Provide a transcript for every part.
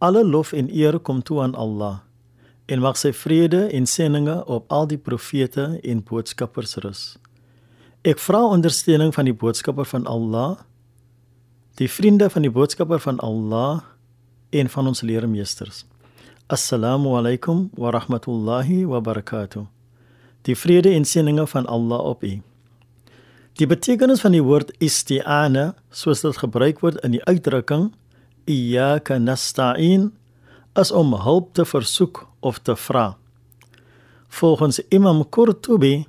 Alle lof en eer kom toe aan Allah. En mag sy vrede en seëninge op al die profete en boodskappers rus. Ek vra ondersteuning van die boodskapper van Allah, die vriende van die boodskapper van Allah en van ons leermeesters. Assalamu alaykum wa rahmatullahi wa barakatuh. Die vrede en seëninge van Allah op u. Die betekenis van die woord isti'ana, soos dit gebruik word in die uitdrukking iyyaka nasta'in, is om hulp te versoek of te vra. Volgens Imam Qurtubi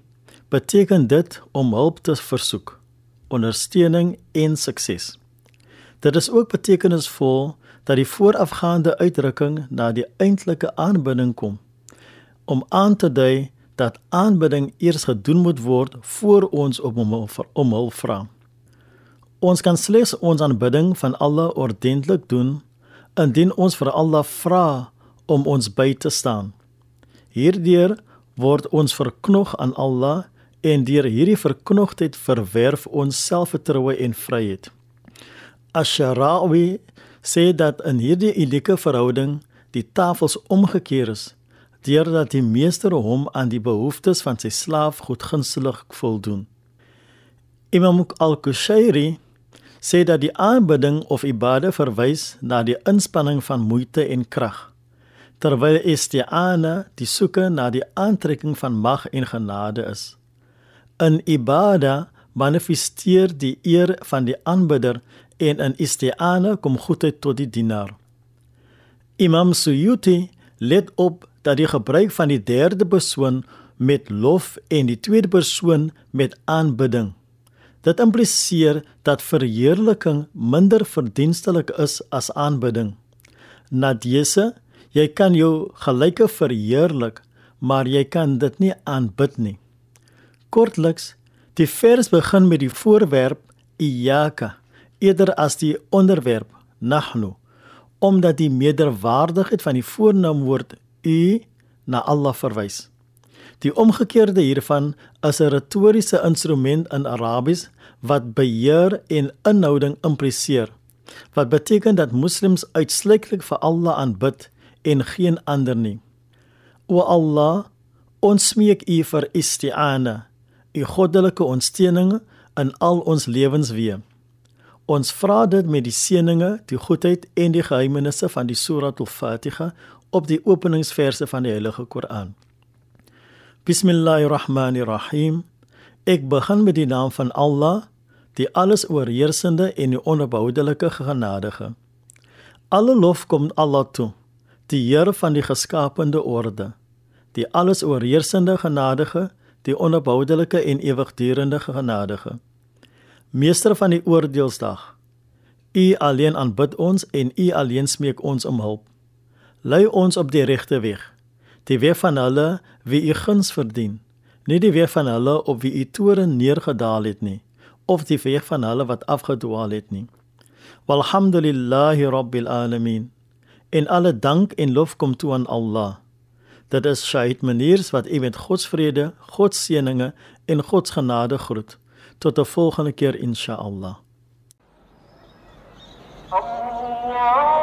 beteken dit om hulp te versoek, ondersteuning en sukses. Dit is ook betekenisvol dat die voorafgaande uitdrukking na die eintlike aanbidding kom om aan te dui dat aanbidding eers gedoen moet word voor ons op hom om hulp vra. Ons kan slegs ons aanbidding van Allah ordentlik doen indien ons vir Allah vra om ons by te staan. Hierdeur word ons verknog aan Allah en deur hierdie verknogtheid verwerf ons selfvertroue en vryheid. Ash-Sharawi sê dat in hierdie unieke verhouding die tafels omgekeer is deurdat die meester hom aan die behoeftes van sy slaaf goedgunstig voldoen. Imam al-Kushairi sê dat die aanbidding of ibade verwys na die inspanning van moeite en krag terwyl isti'ana die soeke na die aantrekking van mag en genade is. In ibada manifesteer die eer van die aanbidder en in isti'ana kom goedheid tot die dienaar. Imam Suyuti let op dat die gebruik van die derde persoon met lof en die tweede persoon met aanbidding dit impliseer dat verheerliking minder verdienstelik is as aanbidding. Nadjese, jy kan jou gelyke verheerlik, maar jy kan dit nie aanbid nie. Kortliks, die vers begin met die voorwerp iyyaka eerder as die onderwerp nahnu omdat die meerderwaardigheid van die voornaamwoord u na Allah verwys. Die omgekeerde hiervan is 'n retoriese instrument in Arabies wat beheer en inhouding impliseer. Wat beteken dat moslems uitsluitlik vir Allah aanbid en geen ander nie. O Allah, ons smeek U vir isti'ana, U goddelike ondersteuning in al ons lewensweë. Ons vra dit met die seëninge, die goedheid en die geheimenisse van die Surah Al-Fatiha op die openingsverse van die Heilige Koran. Bismillahirrahmanirrahim. Ek begin met die naam van Allah, die alles oorheersende en die onverboudelike genadige. Alle lof kom Allah toe, die Here van die geskaapte orde, die alles oorheersende genadige, die onverboudelike en ewigdurende genadige meester van die oordeelsdag. U alleen aanbid ons en u alleen smeek ons om hulp. Lei ons op die regte weg, die weg van hulle wie u guns verdien, nie die weg van hulle op wie u toren neergedaal het nie, of die weg van hulle wat afgedwaal het nie. Walhamdulillahi rabbil alamin. In alle dank en lof kom toe aan Allah. Dit is Shahid Maniers wat u met God se vrede, God se seënings en God se genade groet. Tot 'n volgende keer insha Allah. Allah